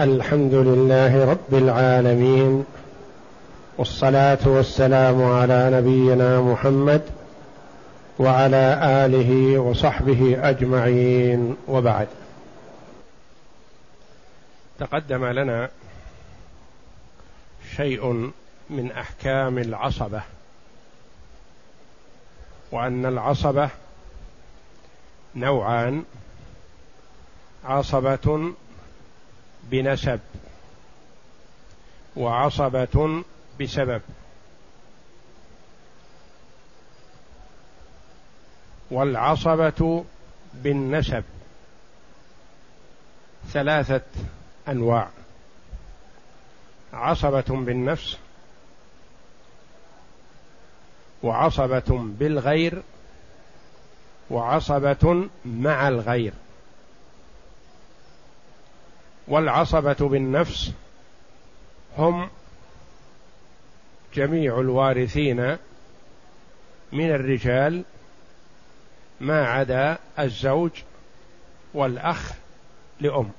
الحمد لله رب العالمين والصلاة والسلام على نبينا محمد وعلى آله وصحبه أجمعين وبعد. تقدم لنا شيء من أحكام العصبة وأن العصبة نوعان عصبة بنسب وعصبة بسبب. والعصبة بالنسب ثلاثة أنواع. عصبة بالنفس وعصبة بالغير وعصبة مع الغير. والعصبة بالنفس هم جميع الوارثين من الرجال ما عدا الزوج والأخ لأم.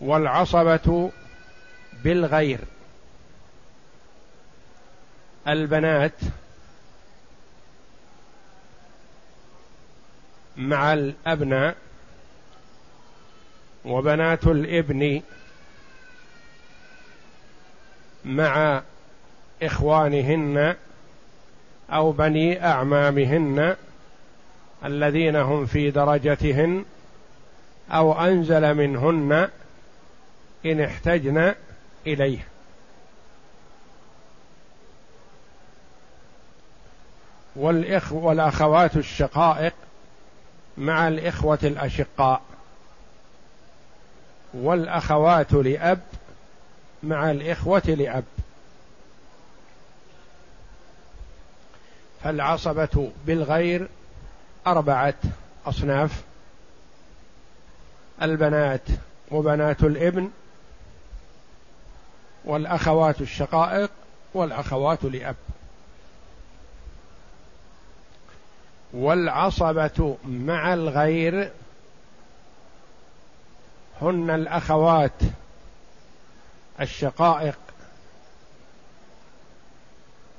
والعصبة بالغير. البنات مع الأبناء وبنات الإبن مع إخوانهن أو بني أعمامهن الذين هم في درجتهن أو أنزل منهن إن احتجن إليه. والإخ والأخوات الشقائق مع الإخوة الأشقاء والأخوات لأب مع الإخوة لأب. فالعصبة بالغير أربعة أصناف البنات وبنات الإبن والأخوات الشقائق والأخوات لأب. والعصبة مع الغير هن الأخوات الشقائق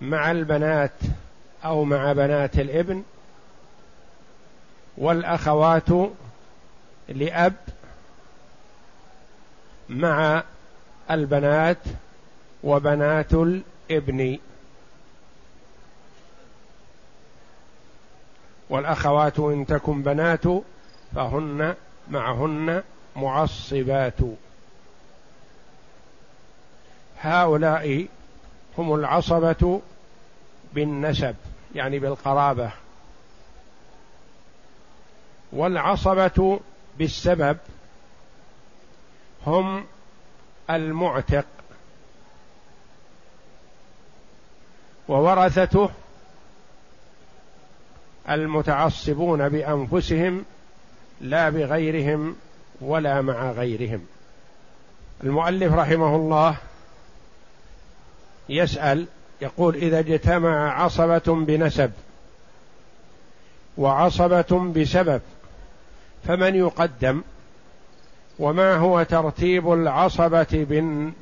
مع البنات أو مع بنات الإبن والأخوات لأب مع البنات وبنات الإبن. والأخوات إن تكن بنات فهن معهن معصبات. هؤلاء هم العصبة بالنسب يعني بالقرابة. والعصبة بالسبب هم المعتق. وورثته المتعصبون بأنفسهم لا بغيرهم ولا مع غيرهم. المؤلف رحمه الله يسأل يقول إذا اجتمع عصبة بنسب وعصبة بسبب فمن يقدم؟ وما هو ترتيب العصبة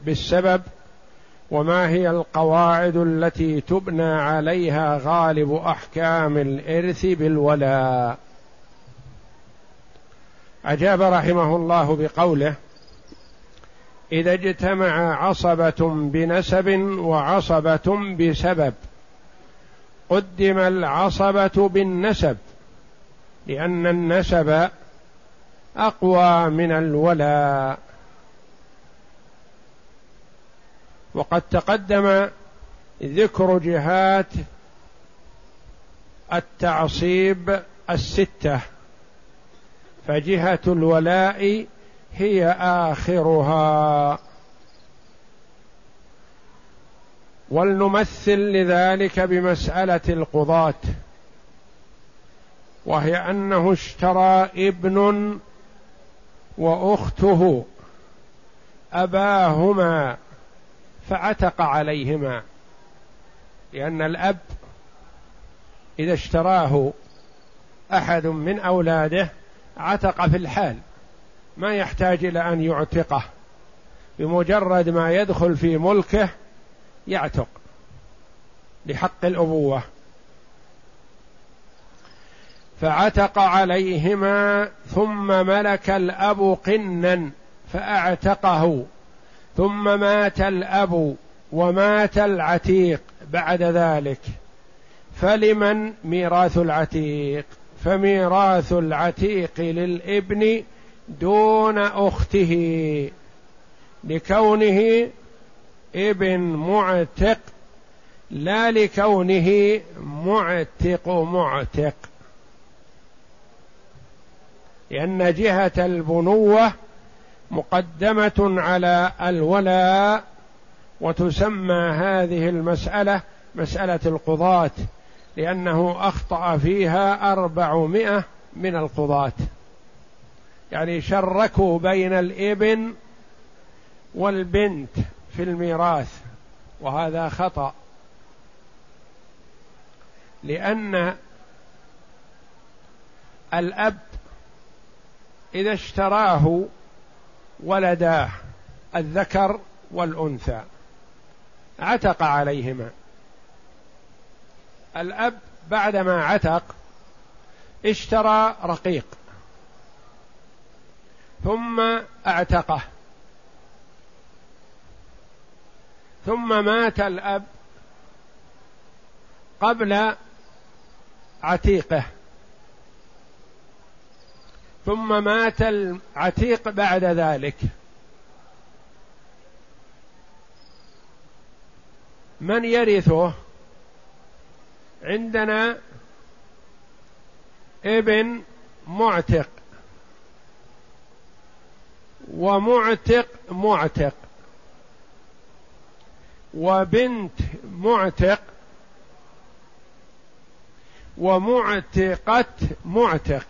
بالسبب؟ وما هي القواعد التي تبنى عليها غالب أحكام الإرث بالولاء. أجاب رحمه الله بقوله إذا اجتمع عصبة بنسب وعصبة بسبب قدم العصبة بالنسب لأن النسب أقوى من الولاء. وقد تقدم ذكر جهات التعصيب الستة. فجهة الولاء هي آخرها. ولنمثل لذلك بمسألة القضاة وهي أنه اشترى ابن وأخته أباهما فعتق عليهما لأن الأب إذا اشتراه أحد من أولاده عتق في الحال ما يحتاج إلى أن يعتقه بمجرد ما يدخل في ملكه يعتق لحق الأبوة. فعتق عليهما ثم ملك الأب قنا فأعتقه. ثم مات الأب ومات العتيق بعد ذلك. فلمن ميراث العتيق؟ فميراث العتيق للابن دون أخته لكونه ابن معتق لا لكونه معتق معتق. لأن جهة البنوة مقدمة على الولاء وتسمى هذه المسألة مسألة القضاة لأنه أخطأ فيها أربعمائة من القضاة. يعني شركوا بين الإبن والبنت في الميراث وهذا خطأ. لأن الأب إذا اشتراه ولداه الذكر والأنثى. عتق عليهما. الأب بعدما عتق اشترى رقيق. ثم اعتقه. ثم مات الأب قبل عتيقه. ثم مات العتيق بعد ذلك. من يرثه؟ عندنا ابن معتق. ومعتق معتق. وبنت معتق. ومعتقة معتق.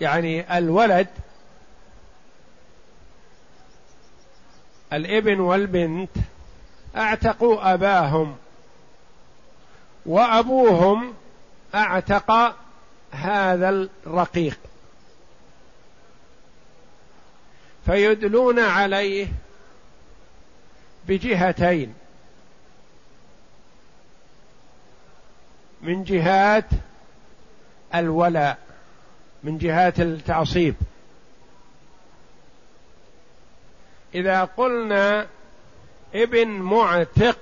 يعني الولد الابن والبنت اعتقوا أباهم وأبوهم أعتق هذا الرقيق. فيدلون عليه بجهتين من جهات الولاء. من جهات التعصيب. إذا قلنا ابن معتق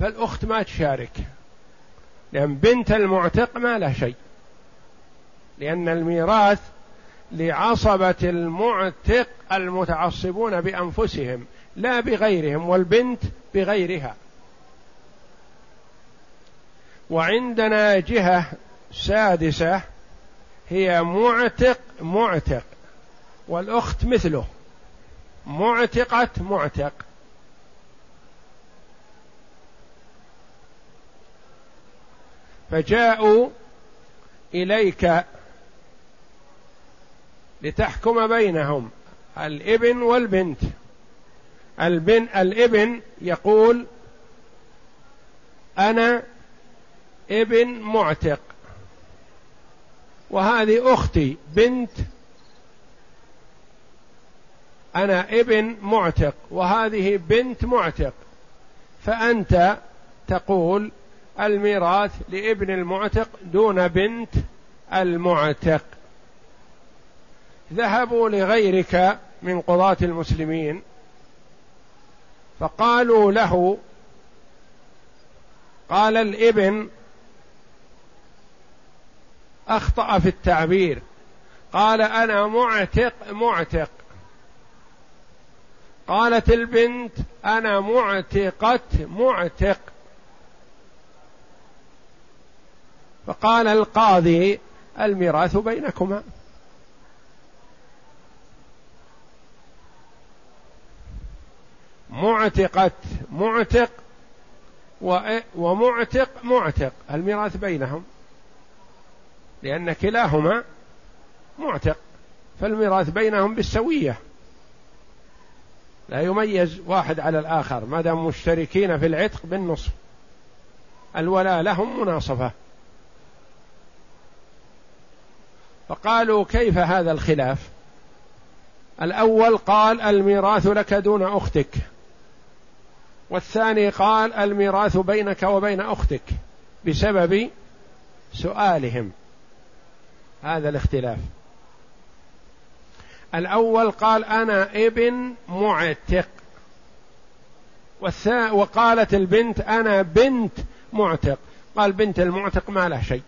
فالأخت ما تشارك. لأن بنت المعتق ما له شيء. لأن الميراث لعصبة المعتق المتعصبون بأنفسهم لا بغيرهم والبنت بغيرها. وعندنا جهة سادسة هي معتق معتق. والأخت مثله. معتقة معتق. فجاءوا إليك لتحكم بينهم الإبن والبنت. البن الإبن يقول أنا إبن معتق. وهذه أختي بنت أنا ابن معتق وهذه بنت معتق. فأنت تقول الميراث لابن المعتق دون بنت المعتق. ذهبوا لغيرك من قضاة المسلمين فقالوا له قال الابن أخطأ في التعبير. قال أنا معتق معتق. قالت البنت أنا معتقه معتق. فقال القاضي الميراث بينكما. معتقة معتق ومعتق معتق. الميراث بينهم. لأن كلاهما معتق فالميراث بينهم بالسوية. لا يميز واحد على الآخر ما دام مشتركين في العتق بالنصف. الولاء لهم مناصفة. فقالوا كيف هذا الخلاف؟ الأول قال الميراث لك دون أختك. والثاني قال الميراث بينك وبين أختك بسبب سؤالهم. هذا الاختلاف. الأول قال أنا ابن معتق. والثا وقالت البنت أنا بنت معتق. قال بنت المعتق ما له شيء.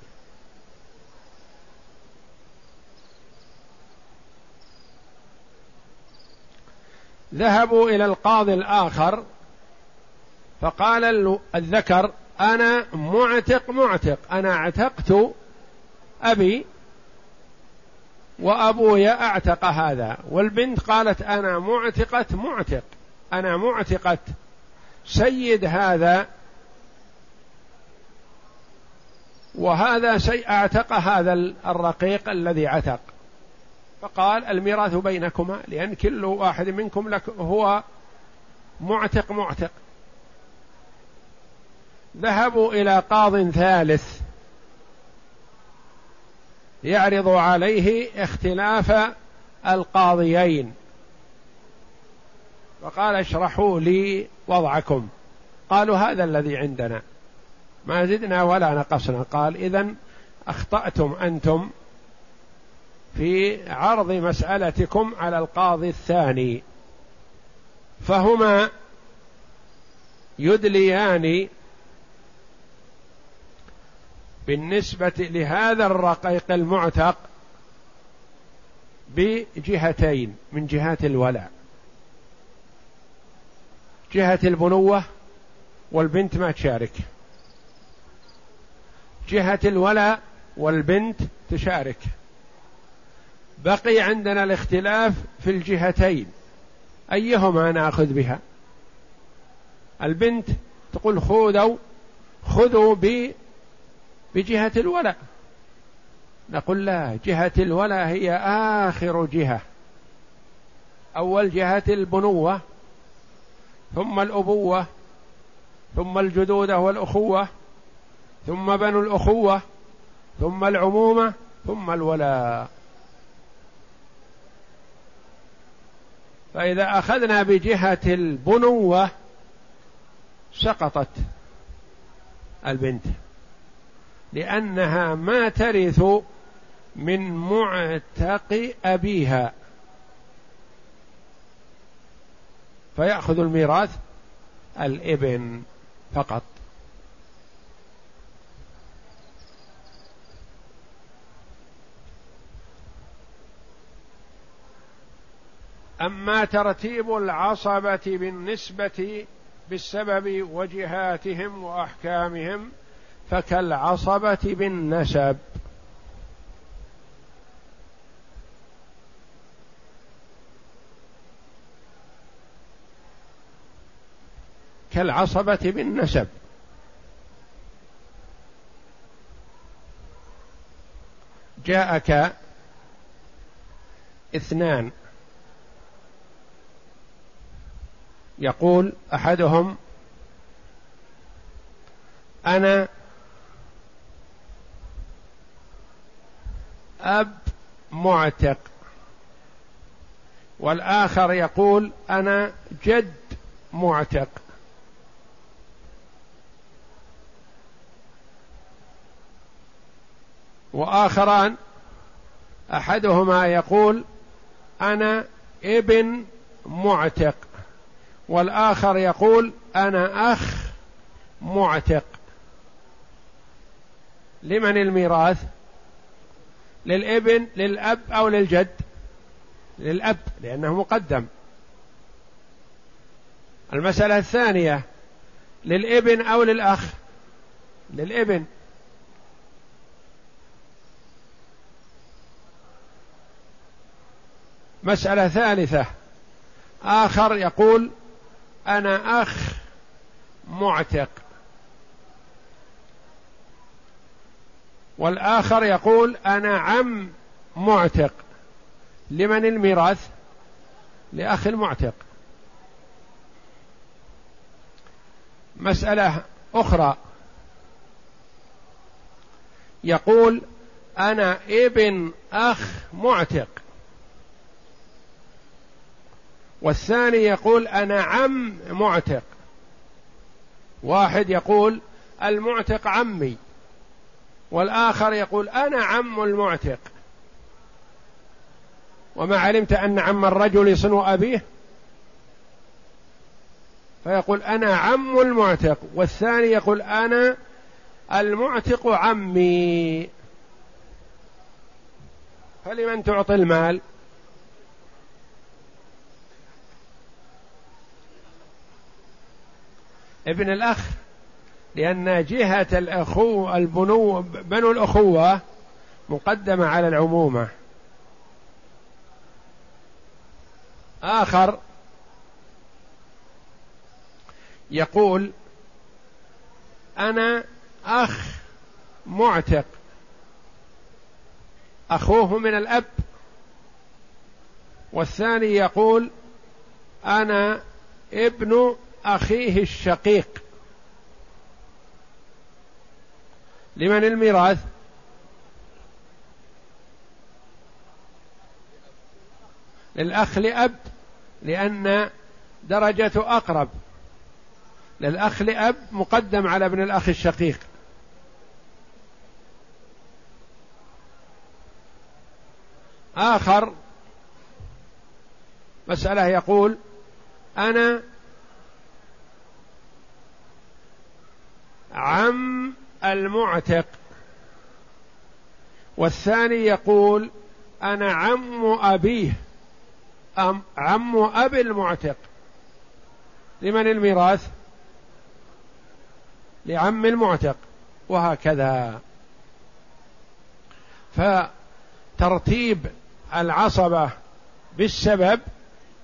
ذهبوا إلى القاضي الآخر فقال الذكر أنا معتق معتق. أنا اعتقت أبي وأبوي أعتق هذا والبنت قالت أنا معتقة معتق أنا معتقة. سيد هذا وهذا شيء أعتق هذا الرقيق الذي عتق. فقال الميراث بينكما لأن كل واحد منكم لك هو معتق معتق. ذهبوا إلى قاض ثالث. يعرض عليه اختلاف القاضيين. فقال اشرحوا لي وضعكم. قالوا هذا الذي عندنا. ما زدنا ولا نقصنا. قال اذا أخطأتم أنتم في عرض مسألتكم على القاضي الثاني. فهما يدليان بالنسبة لهذا الرقيق المعتق بجهتين من جهات الولاء. جهة البنوة والبنت ما تشارك. جهة الولاء والبنت تشارك. بقي عندنا الاختلاف في الجهتين. أيهما نأخذ بها؟ البنت تقول خذوا خذوا بجهة الولاء. نقول لا جهة الولاء هي آخر جهة. أول جهة البنوة ثم الأبوة ثم الجدودة والأخوة ثم بنو الأخوة ثم العمومة ثم الولاء. فإذا أخذنا بجهة البنوة سقطت البنت. لأنها ما ترث من معتق أبيها. فيأخذ الميراث الإبن فقط. أما ترتيب العصبة بالنسبة بالسبب وجهاتهم وأحكامهم فكالعصبة بالنسب. كالعصبة بالنسب. جاءك اثنان. يقول أحدهم أنا أب معتق. والآخر يقول أنا جد معتق. وآخران أحدهما يقول أنا ابن معتق. والآخر يقول أنا أخ معتق. لمن الميراث؟ للإبن للأب أو للجد؟ للأب لأنه مقدم. المسألة الثانية للإبن أو للأخ؟ للإبن. مسألة ثالثة. آخر يقول أنا أخ معتق. والآخر يقول أنا عم معتق. لمن الميراث؟ لأخ المعتق. مسألة أخرى. يقول أنا ابن أخ معتق. والثاني يقول أنا عم معتق. واحد يقول المعتق عمي. والآخر يقول أنا عم المعتق. وما علمت أن عم الرجل يصن أبيه؟ فيقول أنا عم المعتق. والثاني يقول أنا المعتق عمي. فلمن تعطي المال؟ ابن الأخ لأن جهة الأخو البنو بنو الأخوة مقدمة على العمومة. آخر يقول أنا أخ معتق. أخوه من الأب. والثاني يقول أنا ابن أخيه الشقيق. لمن الميراث؟ للأخ لأب لأن درجته أقرب. للأخ لأب مقدم على ابن الأخ الشقيق. آخر مسألة يقول أنا عم المعتق. والثاني يقول أنا عم أبيه أم عم أبي المعتق. لمن الميراث؟ لعم المعتق وهكذا. فترتيب العصبة بالسبب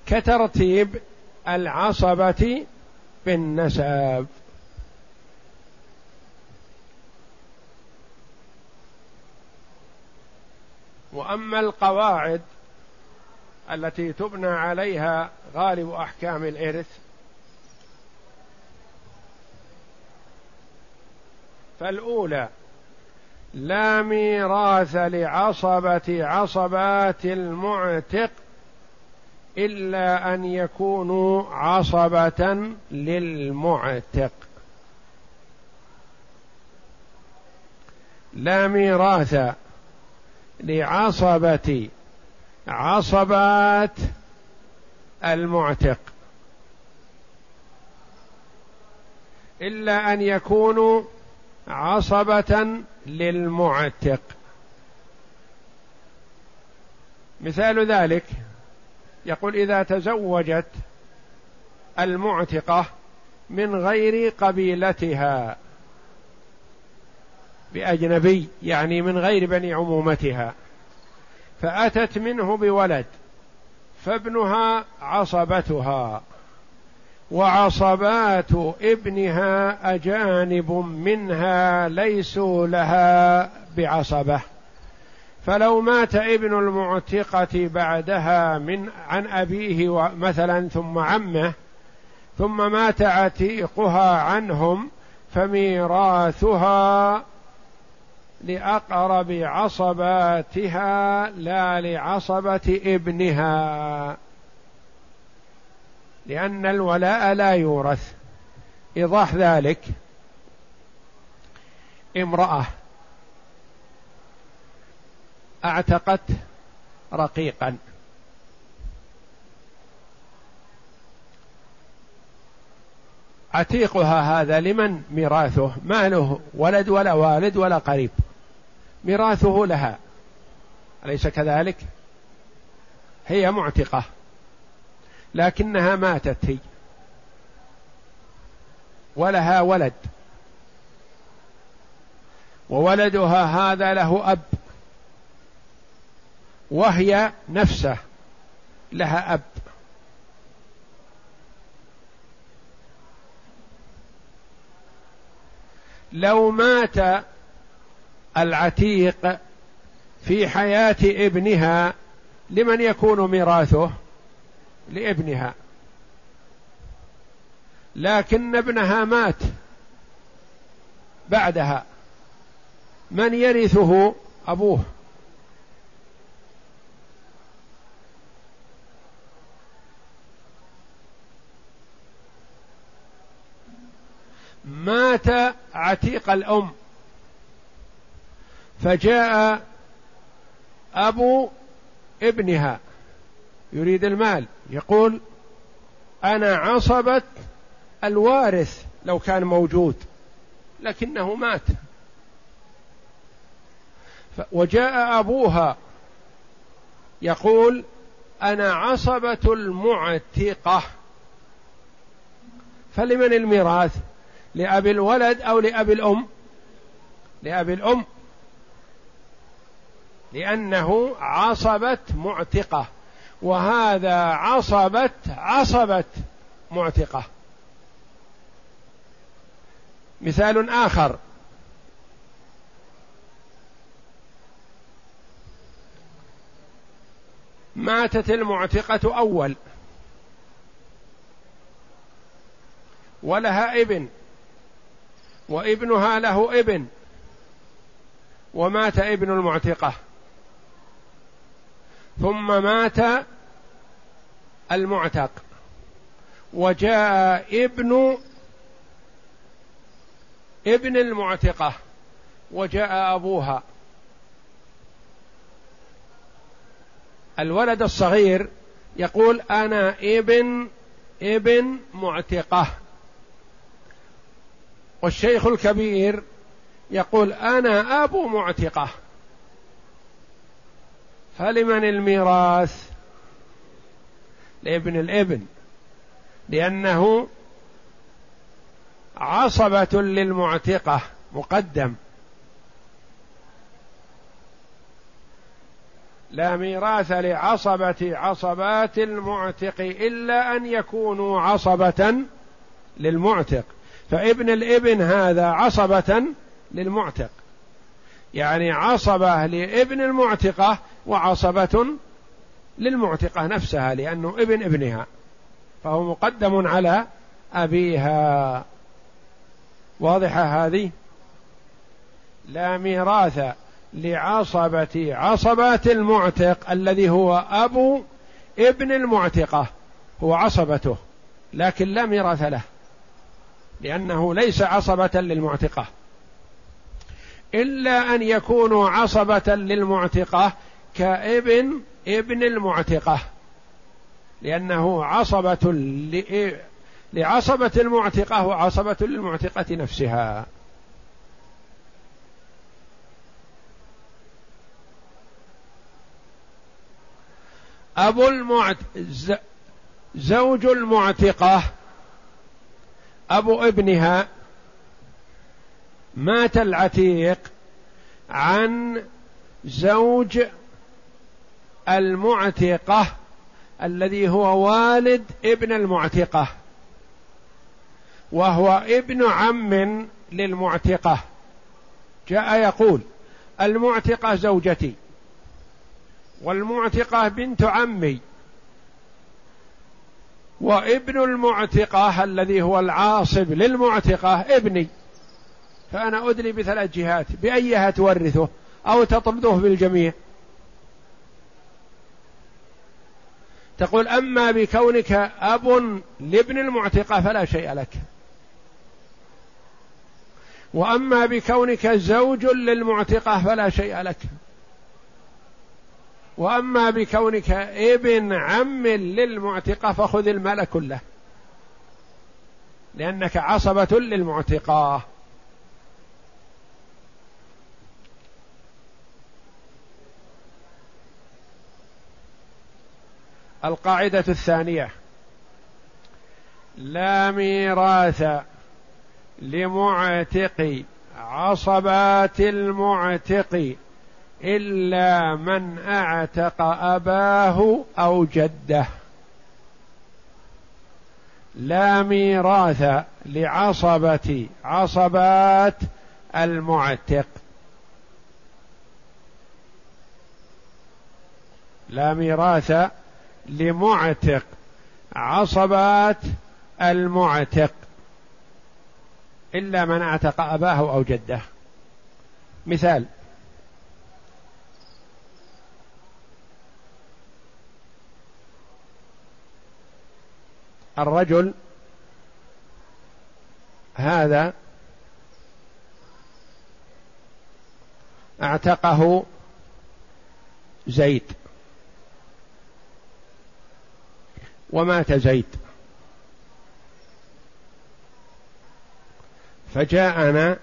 كترتيب العصبة بالنسب. وأما القواعد التي تبنى عليها غالب أحكام الإرث فالأولى لا ميراث لعصبة عصبات المعتق إلا أن يكونوا عصبة للمعتق. لا ميراث لعصبة عصبات المعتق. إلا أن يكونوا عصبة للمعتق. مثال ذلك يقول إذا تزوجت المعتقة من غير قبيلتها. بأجنبي يعني من غير بني عمومتها. فأتت منه بولد فابنها عصبتها. وعصبات ابنها أجانب منها ليسوا لها بعصبة. فلو مات ابن المعتقة بعدها من عن أبيه مثلا ثم عمه ثم مات عتيقها عنهم فميراثها لأقرب عصباتها لا لعصبة ابنها. لأن الولاء لا يورث. إيضاح ذلك امرأة أعتقت رقيقا. عتيقها هذا لمن ميراثه؟ ما له ولد ولا والد ولا قريب؟ ميراثه لها. أليس كذلك؟ هي معتقة. لكنها ماتت هي. ولها ولد. وولدها هذا له أب. وهي نفسه لها أب. لو مات العتيق في حياة ابنها لمن يكون ميراثه لابنها. لكن ابنها مات بعدها. من يرثه؟ أبوه. مات عتيق الأم. فجاء أبو ابنها يريد المال يقول أنا عصبة الوارث لو كان موجود لكنه مات. وجاء أبوها يقول أنا عصبة المعتقة. فلمن الميراث؟ لأبي الولد أو لأبي الأم؟ لأبي الأم. لأنه عصبة معتقة. وهذا عصبة عصبة معتقة. مثال آخر. ماتت المعتقة أول. ولها ابن. وابنها له ابن. ومات ابن المعتقة. ثم مات المعتق. وجاء ابن ابن المعتقة وجاء أبوها. الولد الصغير يقول أنا ابن ابن معتقة. والشيخ الكبير يقول أنا أبو معتقة. فلمن الميراث؟ لابن الابن. لأنه عصبة للمعتقة مقدم. لا ميراث لعصبة عصبات المعتق إلا أن يكونوا عصبة للمعتق. فابن الابن هذا عصبة للمعتق. يعني عصبة لابن المعتقة وعصبة للمعتقة نفسها لأنه ابن ابنها فهو مقدم على أبيها. واضحة هذه؟ لا ميراث لعصبة عصبات المعتق الذي هو أبو ابن المعتقة هو عصبته لكن لا ميراث له لأنه ليس عصبة للمعتقة. إلا أن يكونوا عصبة للمعتقة كابن ابن المعتقة لأنه عصبة لعصبة المعتقة وعصبة للمعتقة نفسها. أبو المعت زوج المعتقة أبو ابنها مات العتيق عن زوج المعتقة الذي هو والد ابن المعتقة وهو ابن عم للمعتقة. جاء يقول المعتقة زوجتي والمعتقة بنت عمي وابن المعتقة الذي هو العاصب للمعتقة ابني. فأنا أدري بثلاث جهات بأيها تورثه أو تطرده بالجميع تقول أما بكونك أب لابن المعتقة فلا شيء لك. وأما بكونك زوج للمعتقة فلا شيء لك. وأما بكونك ابن عم للمعتقة فخذ المال كله. لأنك عصبة للمعتقاه القاعدة الثانية. لا ميراث لمعتق عصبات المعتق إلا من أعتق أباه أو جده. لا ميراث لعصبة عصبات المعتق. لا ميراث لمعتق. عصبات المعتق. إلا من أعتق أباه أو جده. مثال. الرجل هذا اعتقه زيد. ومات زيد. فجاءنا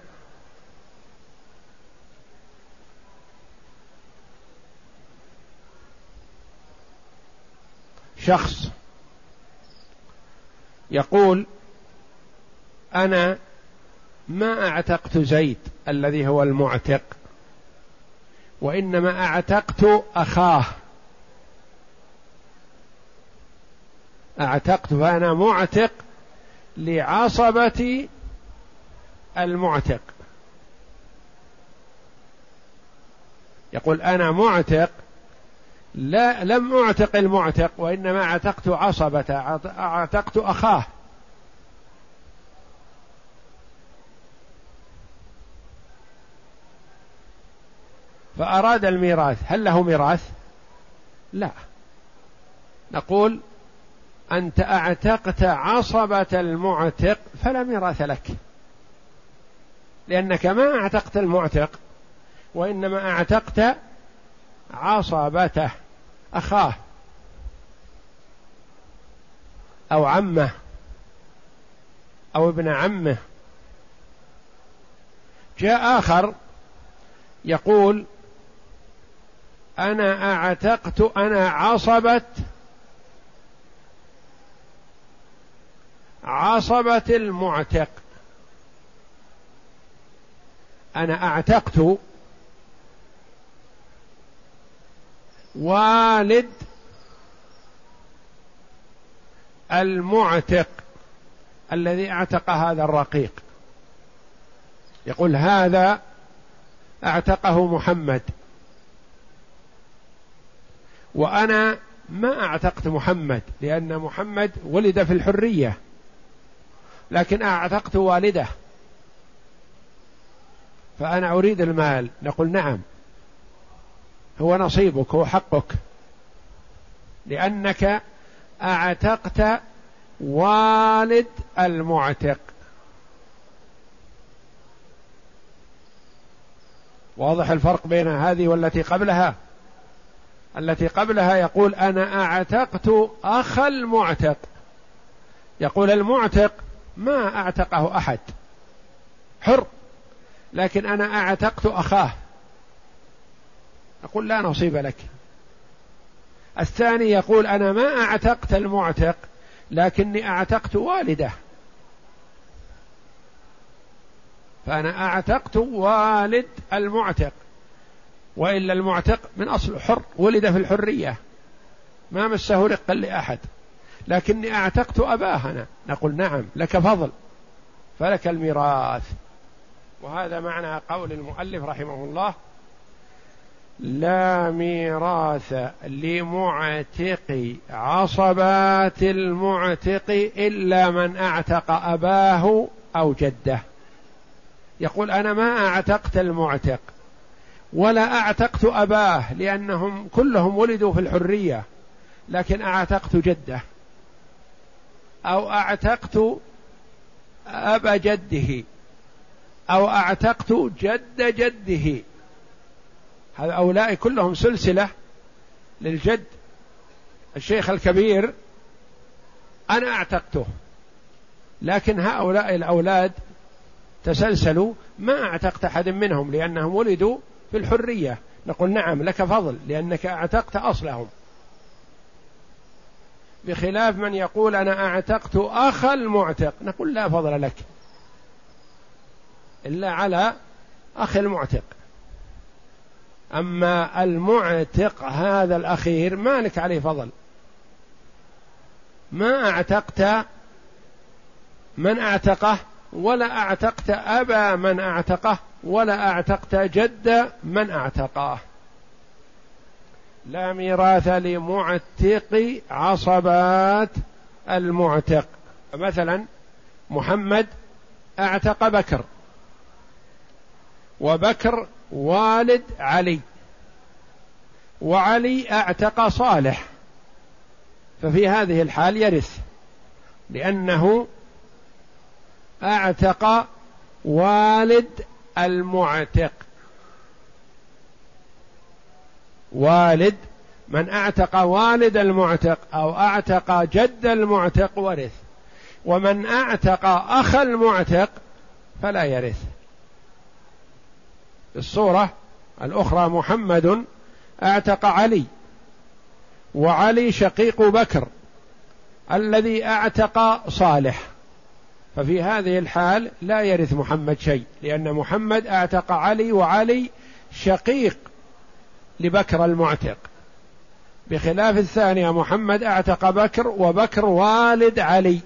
شخص يقول أنا ما أعتقت زيد الذي هو المعتق وإنما أعتقت أخاه. اعتقت فانا معتق لعصبة المعتق. يقول أنا معتق لا لم أعتق المعتق وإنما اعتقت عصبة اعتقت أخاه. فأراد الميراث هل له ميراث؟ لا. نقول أنت أعتقت عصبة المعتق فلا ميراث لك. لأنك ما أعتقت المعتق وإنما أعتقت عصبته أخاه أو عمه أو ابن عمه. جاء آخر يقول أنا أعتقت أنا عصبة عصبة المعتق. أنا أعتقت والد المعتق الذي أعتق هذا الرقيق. يقول هذا أعتقه محمد. وأنا ما أعتقت محمد لأن محمد ولد في الحرية. لكن أعتقت والده. فأنا أريد المال. نقول نعم. هو نصيبك هو حقك. لأنك أعتقت والد المعتق. واضح الفرق بين هذه والتي قبلها؟ التي قبلها يقول أنا أعتقت اخ المعتق. يقول المعتق ما أعتقه أحد. حر. لكن أنا أعتقت أخاه. أقول لا نصيب لك. الثاني يقول أنا ما أعتقت المعتق لكني أعتقت والده. فأنا أعتقت والد المعتق. وإلا المعتق من أصل حر ولد في الحرية. ما مسه رقا لأحد. لكني أعتقت اباه أنا نقول نعم لك فضل فلك الميراث. وهذا معنى قول المؤلف رحمه الله لا ميراث لمعتق عصبات المعتق إلا من أعتق أباه أو جده. يقول أنا ما أعتقت المعتق ولا أعتقت أباه لأنهم كلهم ولدوا في الحرية لكن أعتقت جده. أو أعتقت ابا جده أو أعتقت جد جده. هؤلاء كلهم سلسلة للجد. الشيخ الكبير أنا أعتقته لكن هؤلاء الأولاد تسلسلوا ما أعتقت أحد منهم لأنهم ولدوا في الحرية. نقول نعم لك فضل لأنك أعتقت أصلهم. بخلاف من يقول أنا أعتقت أخ المعتق. نقول لا فضل لك. إلا على أخ المعتق. أما المعتق هذا الأخير ما لك عليه فضل. ما أعتقت من أعتقه ولا أعتقت أبا من أعتقه ولا أعتقت جد من أعتقاه لا ميراث لمعتق عصبات المعتق. مثلا محمد أعتق بكر وبكر والد علي وعلي أعتق صالح. ففي هذه الحال يرث لأنه أعتق والد المعتق. والد من أعتق والد المعتق أو أعتق جد المعتق ورث. ومن أعتق أخ المعتق فلا يرث. الصورة الأخرى محمد أعتق علي وعلي شقيق بكر الذي أعتق صالح. ففي هذه الحال لا يرث محمد شيء لأن محمد أعتق علي وعلي شقيق لبكر المعتق. بخلاف الثانية محمد أعتق بكر وبكر والد علي.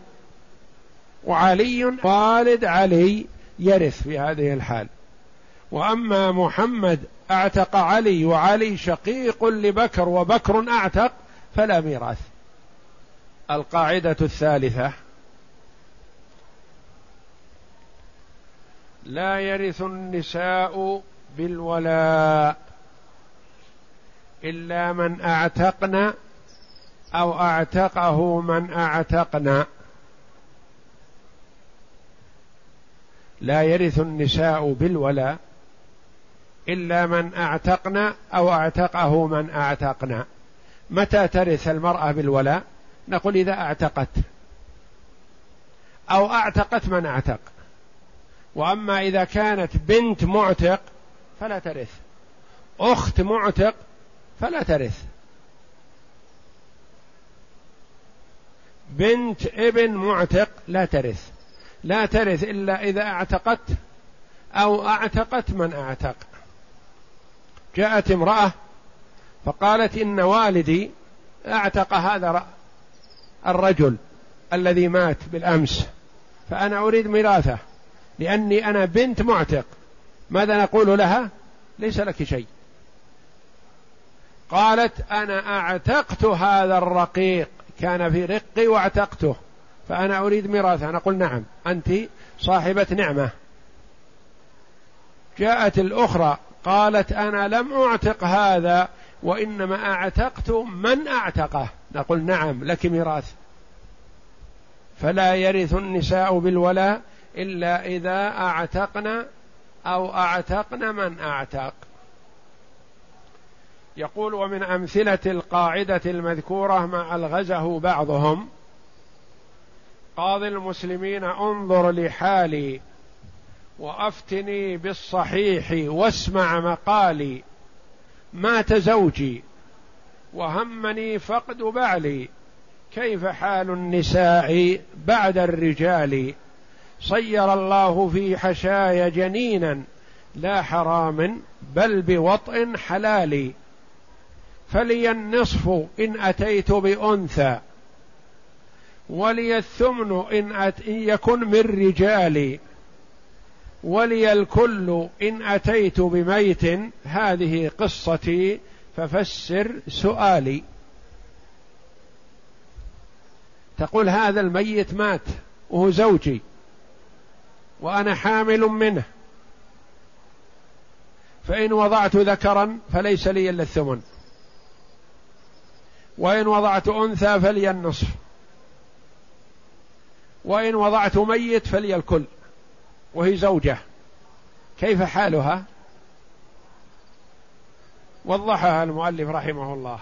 وعلي والد علي يرث في هذه الحال. وأما محمد أعتق علي وعلي شقيق لبكر وبكر أعتق فلا ميراث. القاعدة الثالثة لا يرث النساء بالولاء. إلا من اعتقن أو أعتقه من اعتقن لا يرث النساء بالولاء إلا من اعتقن أو أعتقه من اعتقن متى ترث المرأة بالولاء نقول إذا أعتقت أو أعتقت من أعتق. وأما إذا كانت بنت معتق فلا ترث. أخت معتق فلا ترث. بنت ابن معتق لا ترث. لا ترث إلا إذا اعتقت أو أعتقت من أعتق. جاءت امرأة فقالت إن والدي أعتق هذا الرجل الذي مات بالأمس فأنا أريد ميراثه لأني أنا بنت معتق. ماذا نقول لها؟ ليس لك شيء. قالت أنا أعتقت هذا الرقيق. كان في رقي واعتقته. فأنا أريد ميراثه نقول نعم. أنت صاحبة نعمة. جاءت الأخرى قالت أنا لم أعتق هذا وإنما أعتقت من أعتقه. نقول نعم لك ميراث. فلا يرث النساء بالولاء إلا إذا أعتقنا أو أعتقن من أعتق. يقول ومن أمثلة القاعدة المذكورة مع ألغزه بعضهم. قاضي المسلمين انظر لحالي وأفتني بالصحيح واسمع مقالي. مات زوجي وهمني فقد بعلي. كيف حال النساء بعد الرجال؟ صير الله في حشاي جنينا لا حرام بل بوطء حلال فلي النصف إن أتيت بأنثى ولي الثمن إن, أت... إن يكن من رجالي ولي الكل إن أتيت بميت. هذه قصتي ففسر سؤالي. تقول هذا الميت مات وهو زوجي وأنا حامل منه. فإن وضعت ذكرا فليس لي إلا الثمن. وإن وضعت أنثى فلي النصف. وإن وضعت ميت فلي الكل. وهي زوجة. كيف حالها؟ وضحها المؤلف رحمه الله.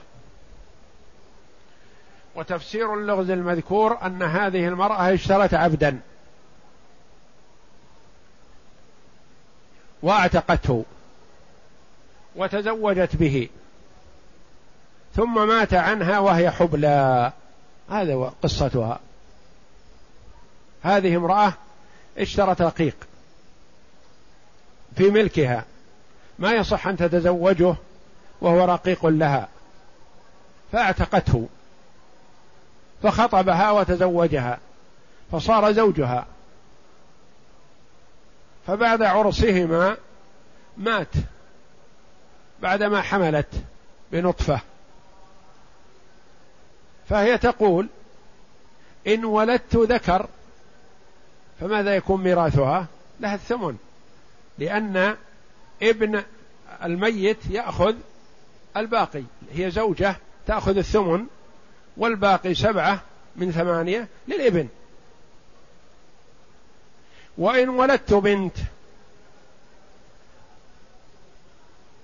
وتفسير اللغز المذكور أن هذه المرأة اشترت عبدا. واعتقته. وتزوجت به. ثم مات عنها وهي حبلى. هذا قصتها. هذه امرأة اشترت رقيق في ملكها. ما يصح أن تتزوجه وهو رقيق لها. فاعتقته. فخطبها وتزوجها. فصار زوجها. فبعد عرسهما مات بعدما حملت بنطفة. فهي تقول إن ولدت ذكر فماذا يكون ميراثها؟ لها الثمن. لأن ابن الميت يأخذ الباقي. هي زوجة تأخذ الثمن والباقي سبعة من ثمانية للابن. وإن ولدت بنت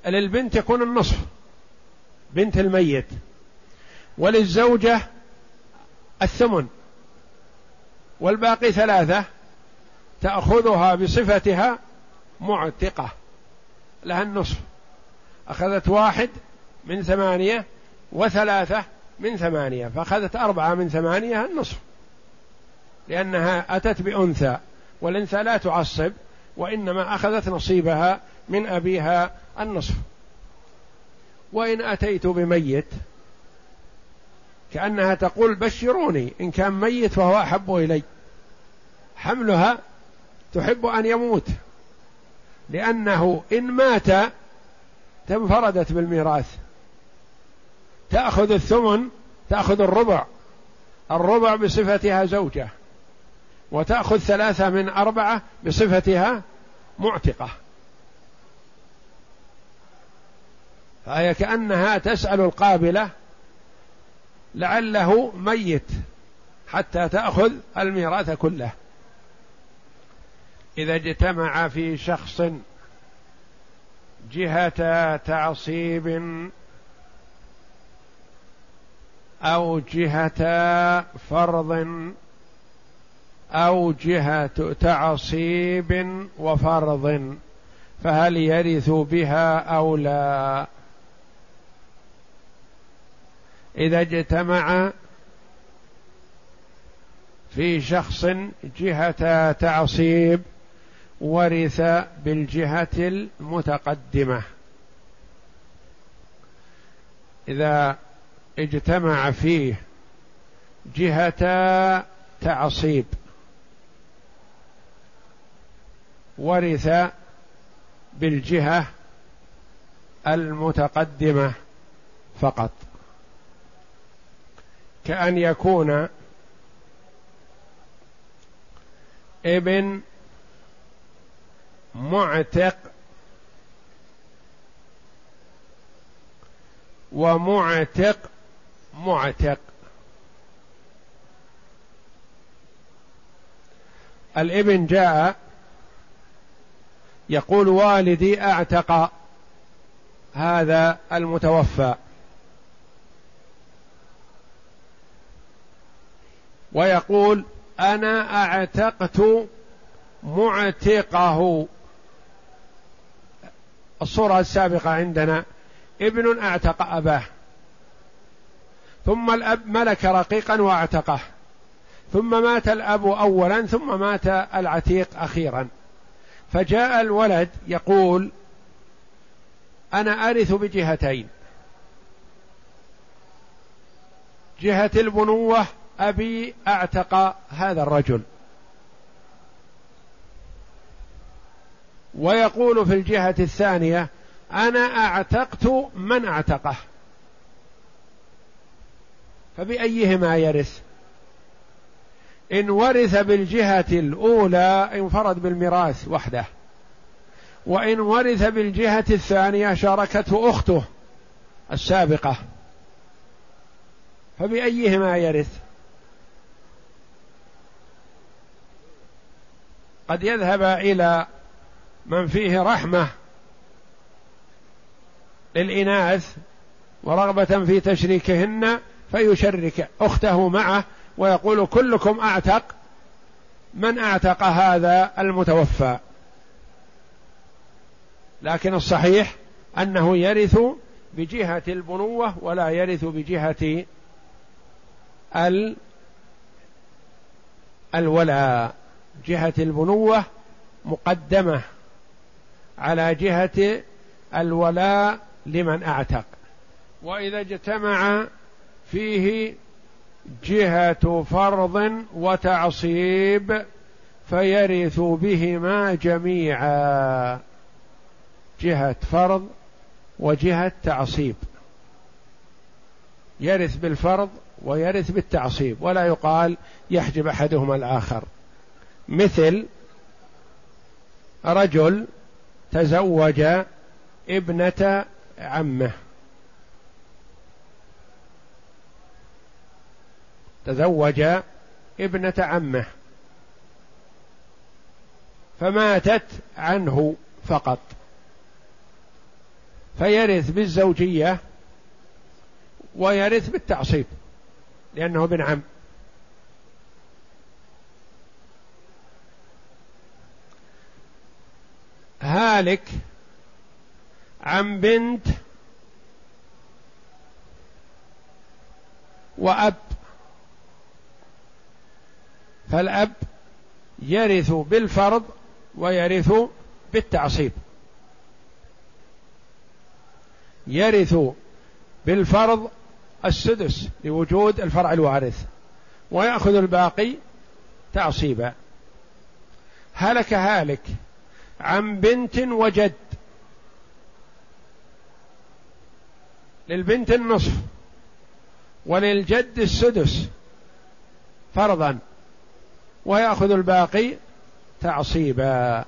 للبنت يكون النصف بنت الميت. وللزوجة الثمن والباقي ثلاثة تأخذها بصفتها معتقة لها النصف. أخذت واحد من ثمانية وثلاثة من ثمانية فأخذت أربعة من ثمانية النصف. لأنها أتت بأنثى والأنثى لا تعصب وإنما أخذت نصيبها من أبيها النصف. وإن أتيت بميت كأنها تقول بشروني إن كان ميت فهو أحب إلي. حملها تحب أن يموت لأنه إن مات تنفردت بالميراث. تأخذ الثمن تأخذ الربع الربع بصفتها زوجة وتأخذ ثلاثة من أربعة بصفتها معتقة. فهي كأنها تسأل القابلة لعله ميت حتى تأخذ الميراث كله. إذا اجتمع في شخص جهة تعصيب أو جهة فرض أو جهة تعصيب وفرض فهل يرث بها أو لا؟ إذا اجتمع في شخص جهة تعصيب ورث بالجهة المتقدمة. إذا اجتمع فيه جهة تعصيب ورث بالجهة المتقدمة فقط. كأن يكون ابن معتق ومعتق معتق. الابن جاء يقول والدي أعتق هذا المتوفى. ويقول أنا أعتقت معتقه. الصورة السابقة عندنا ابن أعتق أباه ثم الأب ملك رقيقا وأعتقه ثم مات الأب أولا ثم مات العتيق أخيرا. فجاء الولد يقول أنا أرث بجهتين جهة البنوة أبي أعتق هذا الرجل. ويقول في الجهة الثانية أنا أعتقت من أعتقه. فبأيهما يرث؟ إن ورث بالجهة الأولى انفرد بالميراث وحده. وإن ورث بالجهة الثانية شاركته أخته السابقة. فبأيهما يرث؟ قد يذهب إلى من فيه رحمة للإناث ورغبة في تشريكهن فيشرك أخته معه ويقول كلكم أعتق من أعتق هذا المتوفى. لكن الصحيح أنه يرث بجهة البنوة ولا يرث بجهة ال الولاء. جهة البنوة مقدمة على جهة الولاء لمن أعتق. وإذا اجتمع فيه جهة فرض وتعصيب فيرث بهما جميعا. جهة فرض وجهة تعصيب. يرث بالفرض ويرث بالتعصيب. ولا يقال يحجب أحدهما الآخر. مثل رجل تزوج ابنة عمه. تزوج ابنة عمه. فماتت عنه فقط. فيرث بالزوجية ويرث بالتعصيب لأنه ابن عم. هالك عن بنت وأب. فالأب يرث بالفرض ويرث بالتعصيب. يرث بالفرض السدس لوجود الفرع الوارث ويأخذ الباقي تعصيبا. هلك هالك عن بنت وجد. للبنت النصف وللجد السدس فرضا ويأخذ الباقي تعصيبا.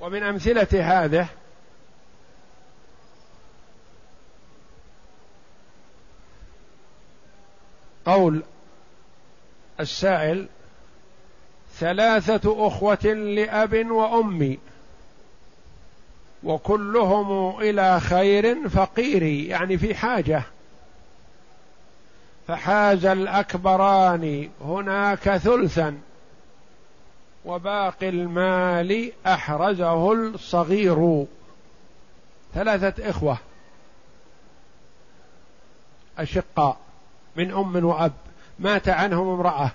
ومن أمثلة هذه قول السائل ثلاثة أخوة لأب وأم وكلهم إلى خير فقير يعني في حاجة. فحاز الأكبران هناك ثلثا وباقي المال أحرزه الصغير. ثلاثة إخوة أشقاء من أم وأب. مات عنهم امرأة.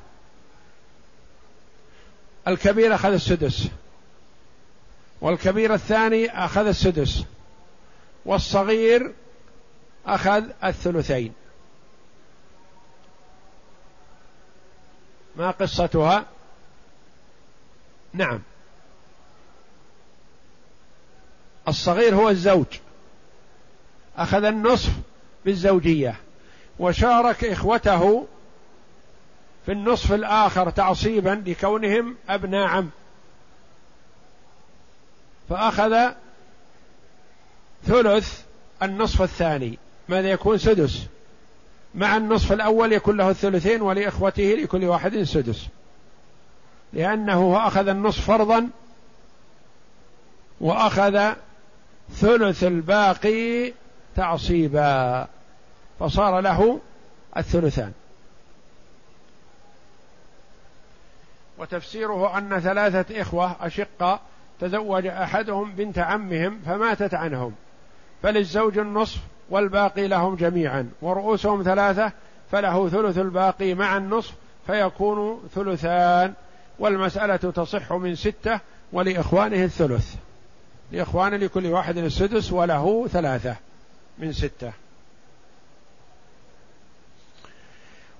الكبير أخذ السدس والكبير الثاني أخذ السدس والصغير أخذ الثلثين. ما قصتها؟ نعم. الصغير هو الزوج. أخذ النصف بالزوجية. وشارك إخوته في النصف الآخر تعصيبا لكونهم أبناء عم. فأخذ ثلث النصف الثاني. ماذا يكون سدس؟ مع النصف الأول يكون له الثلثين ولإخوته لكل واحد سدس. لأنه أخذ النصف فرضا وأخذ ثلث الباقي تعصيبا. فصار له الثلثان. وتفسيره أن ثلاثة إخوة أشقة تزوج أحدهم بنت عمهم فماتت عنهم فللزوج النصف والباقي لهم جميعا ورؤوسهم ثلاثة فله ثلث الباقي مع النصف فيكون ثلثان والمسألة تصح من ستة ولإخوانه الثلث. لإخوان لكل واحد السدس وله ثلاثة من ستة.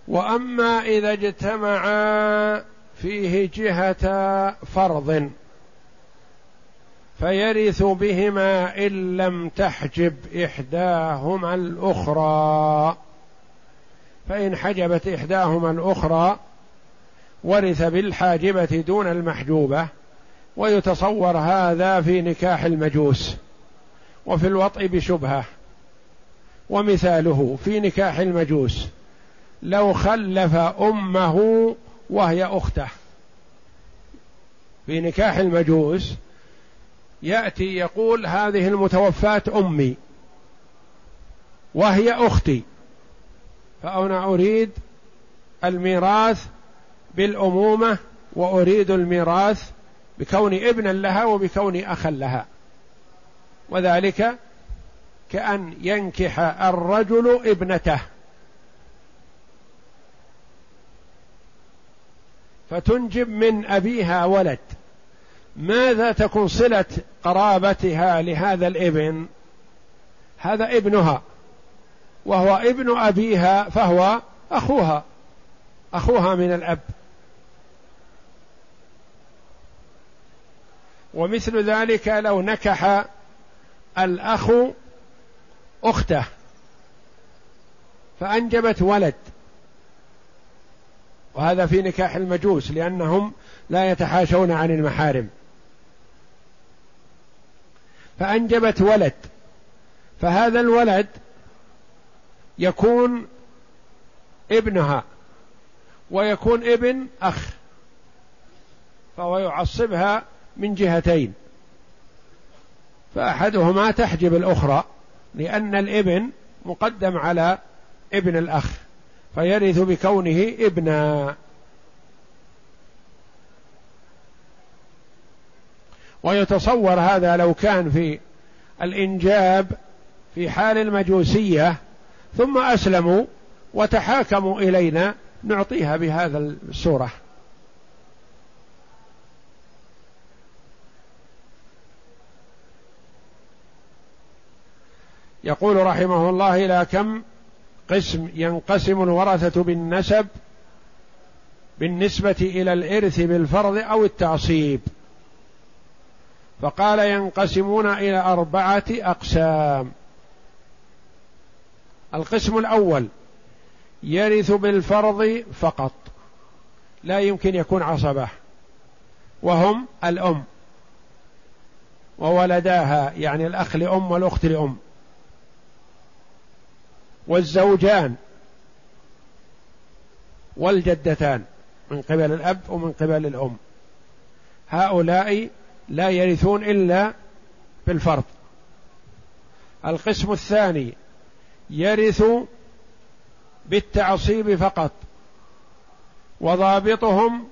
وأما إذا اجتمعا فيه جهة فرض فيرث بهما إن لم تحجب إحداهما الأخرى. فإن حجبت إحداهما الأخرى ورث بالحاجبة دون المحجوبة ويتصور هذا في نكاح المجوس وفي الوطء بشبهة. ومثاله في نكاح المجوس لو خلف أمه وهي أخته. في نكاح المجوس يأتي يقول هذه المتوفاة أمي وهي أختي. فأنا أريد الميراث بالأمومة وأريد الميراث بكون ابنا لها وبكون أخا لها. وذلك كأن ينكح الرجل ابنته. فتنجب من أبيها ولد. ماذا تكون صلة قرابتها لهذا الابن؟ هذا ابنها. وهو ابن أبيها فهو أخوها. أخوها من الأب. ومثل ذلك لو نكح الأخ أخته فأنجبت ولد. وهذا في نكاح المجوس لأنهم لا يتحاشون عن المحارم. فأنجبت ولد. فهذا الولد يكون ابنها ويكون ابن أخ فهو يعصبها من جهتين. فأحدهما تحجب الأخرى لأن الابن مقدم على ابن الأخ. فيرث بكونه ابنا. ويتصور هذا لو كان في الإنجاب في حال المجوسية ثم أسلموا وتحاكموا إلينا نعطيها بهذا السورة يقول رحمه الله إلى كم قسم ينقسم الورثة بالنسب بالنسبة إلى الإرث بالفرض أو التعصيب. فقال ينقسمون إلى أربعة أقسام. القسم الأول يرث بالفرض فقط لا يمكن يكون عصبة. وهم الأم وولداها يعني الأخ لأم والأخت لأم. والزوجان والجدتان من قبل الأب ومن قبل الأم. هؤلاء لا يرثون إلا بالفرض. القسم الثاني يرث بالتعصيب فقط وضابطهم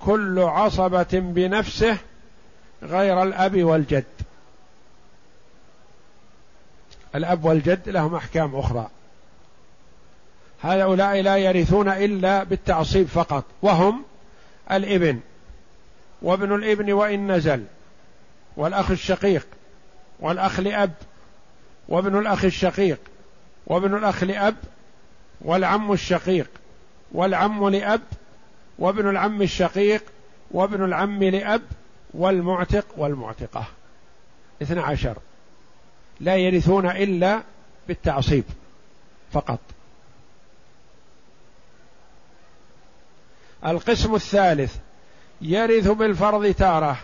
كل عصبة بنفسه غير الأب والجد. الأب والجد لهم أحكام أخرى. هؤلاء لا يرثون إلا بالتعصيب فقط. وهم الإبن وابن الإبن وإن نزل والأخ الشقيق والأخ لأب وابن الأخ الشقيق وابن الأخ لأب والعم الشقيق والعم لأب وابن العم الشقيق وابن العم لأب والمعتق والمعتقة. اثنى عشر. لا يرثون إلا بالتعصيب فقط. القسم الثالث يرث بالفرض تارة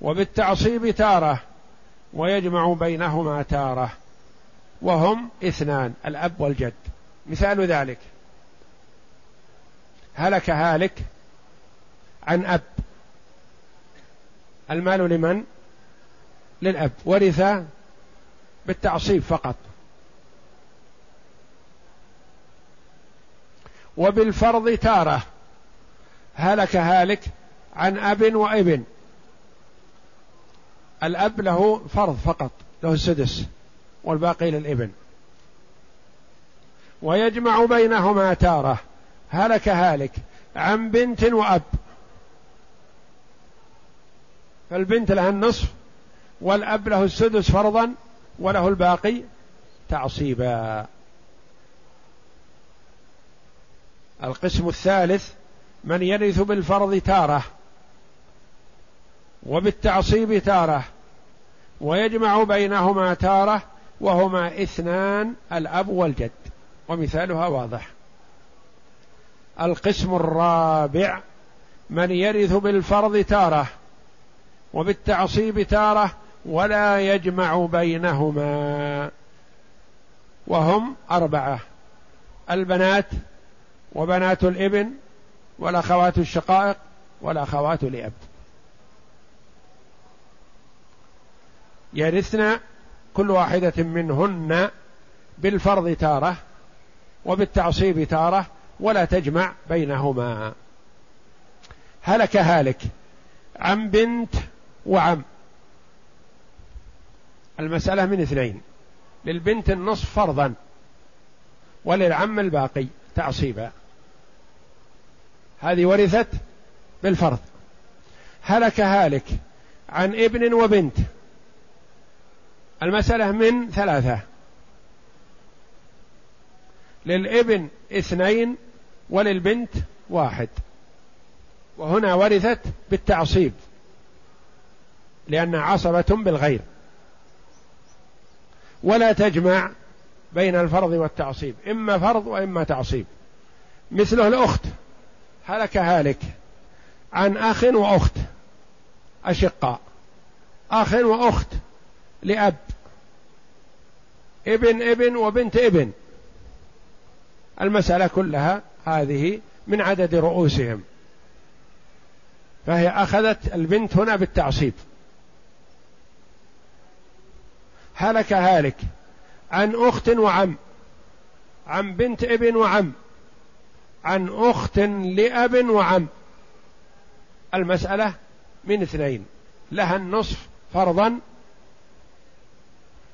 وبالتعصيب تارة ويجمع بينهما تارة وهم اثنان الأب والجد. مثال ذلك هلك هالك عن أب. المال لمن؟ للأب. ورث بالتعصيب فقط. وبالفرض تارة. هلك هالك عن أب وإبن. الأب له فرض فقط له السدس والباقي للإبن. ويجمع بينهما تارة. هلك هالك عن بنت وأب. فالبنت لها النصف والأب له السدس فرضا وله الباقي تعصيبا. القسم الثالث من يرث بالفرض تارة وبالتعصيب تارة ويجمع بينهما تارة وهما اثنان الأب والجد. ومثالها واضح. القسم الرابع من يرث بالفرض تارة وبالتعصيب تارة ولا يجمع بينهما. وهم أربعة. البنات وبنات الإبن والأخوات الشقائق والأخوات لاب يرثن كل واحدة منهن بالفرض تارة وبالتعصيب تارة ولا تجمع بينهما. هلك هالك عن بنت وعم. المسألة من اثنين للبنت النصف فرضا وللعم الباقي. تعصيبا. هذه ورثت بالفرض. هلك هالك عن ابن وبنت. المسألة من ثلاثة. للابن اثنين وللبنت واحد. وهنا ورثت بالتعصيب. لأنها عصبة بالغير. ولا تجمع بين الفرض والتعصيب. إما فرض وإما تعصيب. مثله الأخت. هلك هالك. عن أخ وأخت. أشقاء. أخ وأخت. لأب. ابن ابن وبنت ابن. المسألة كلها هذه من عدد رؤوسهم. فهي أخذت البنت هنا بالتعصيب. هلك هالك. عن أخت وعم عن بنت ابن وعم عن أخت لأب وعم. المسألة من اثنين لها النصف فرضا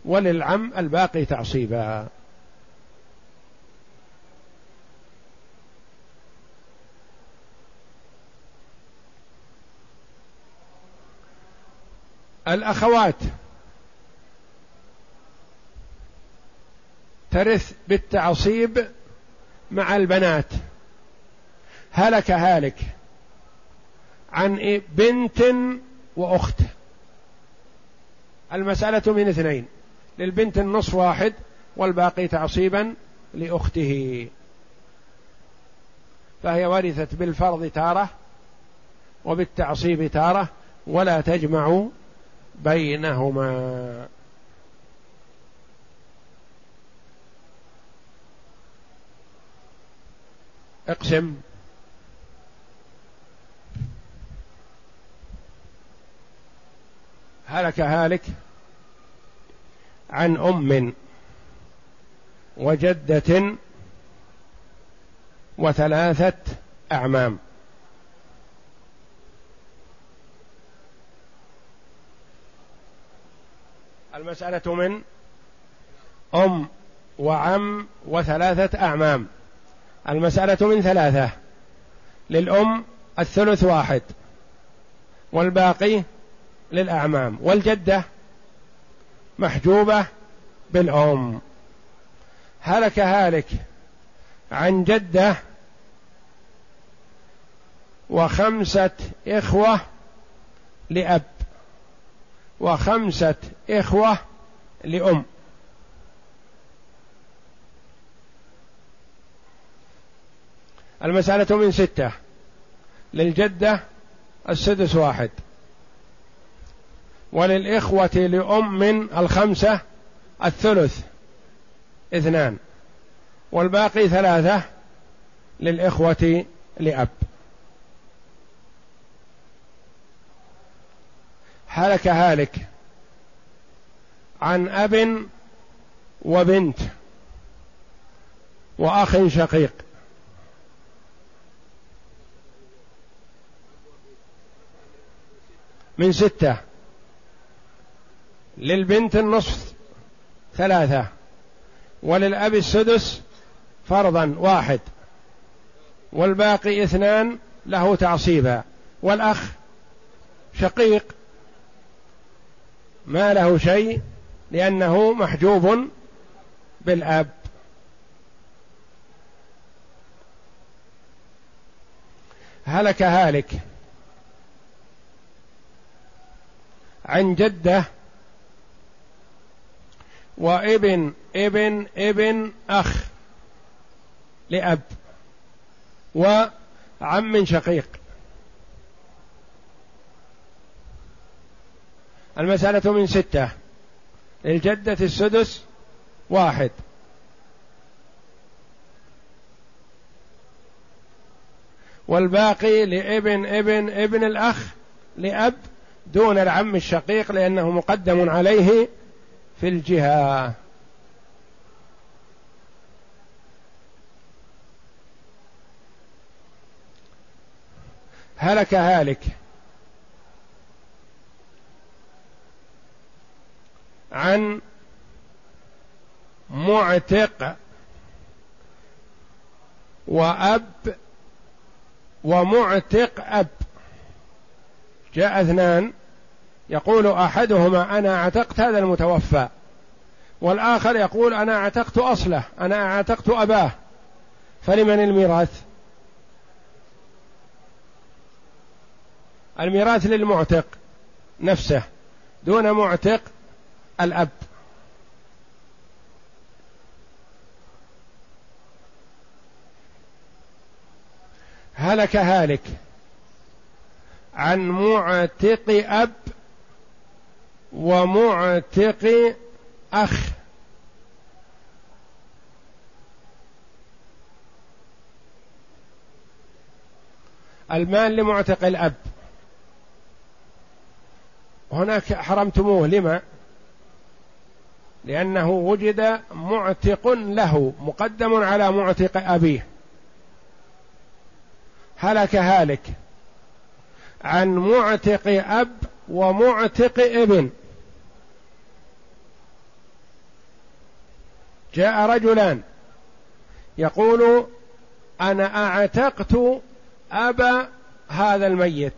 وللعم الباقي تعصيبا. الأخوات ترث بالتعصيب مع البنات. هلك هالك عن بنت وأخت. المسألة من اثنين للبنت النصف واحد والباقي تعصيبا لأخته. فهي ورثت بالفرض تارة وبالتعصيب تارة ولا تجمع بينهما. اقسم. هلك هالك عن أم وجدة وثلاثة أعمام. المسألة من أم وعم وثلاثة أعمام. المسألة من ثلاثة. للأم الثلث واحد. والباقي للأعمام. والجدة محجوبة بالأم. هلك هالك عن جدة وخمسة إخوة لأب. وخمسة إخوة لأم. المسألة من ستة. للجدة السدس واحد. وللإخوة لأم الخمسة الثلث اثنان. والباقي ثلاثة للإخوة لأب. هلك هالك عن أب وبنت وأخ شقيق. من ستة. للبنت النصف ثلاثة. وللأب السدس فرضا واحد. والباقي اثنان له تعصيبا. والأخ شقيق ما له شيء لأنه محجوب بالأب. هلك هالك. عن جده وابن ابن ابن أخ لأب وعم شقيق. المسألة من ستة للجدة السدس واحد. والباقي لابن ابن ابن الأخ لأب دون العم الشقيق لأنه مقدم عليه في الجهة. هلك هالك. عن معتق وأب ومعتق أب. جاء اثنان يقول أحدهما أنا اعتقت هذا المتوفى والآخر يقول أنا اعتقت أصله أنا اعتقت أباه فلمن الميراث؟ الميراث للمعتق نفسه دون معتق الأب. هلك هالك. عن معتق أب ومعتق أخ. المال لمعتق الأب. هناك حرمتموه لما؟ لأنه وجد معتق له مقدم على معتق أبيه. هلك هالك. عن معتق أب ومعتق ابن. جاء رجلان. يقول أنا أعتقت ابا هذا الميت.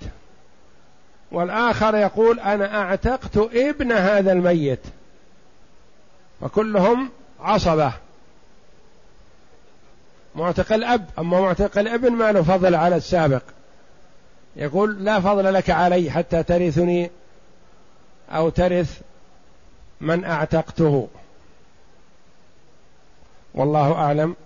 والآخر يقول أنا أعتقت ابن هذا الميت. وكلهم عصبة. معتق الأب أما معتق الابن ما له فضل على السابق. يقول لا فضل لك علي حتى ترثني أو ترث من أعتقته. والله أعلم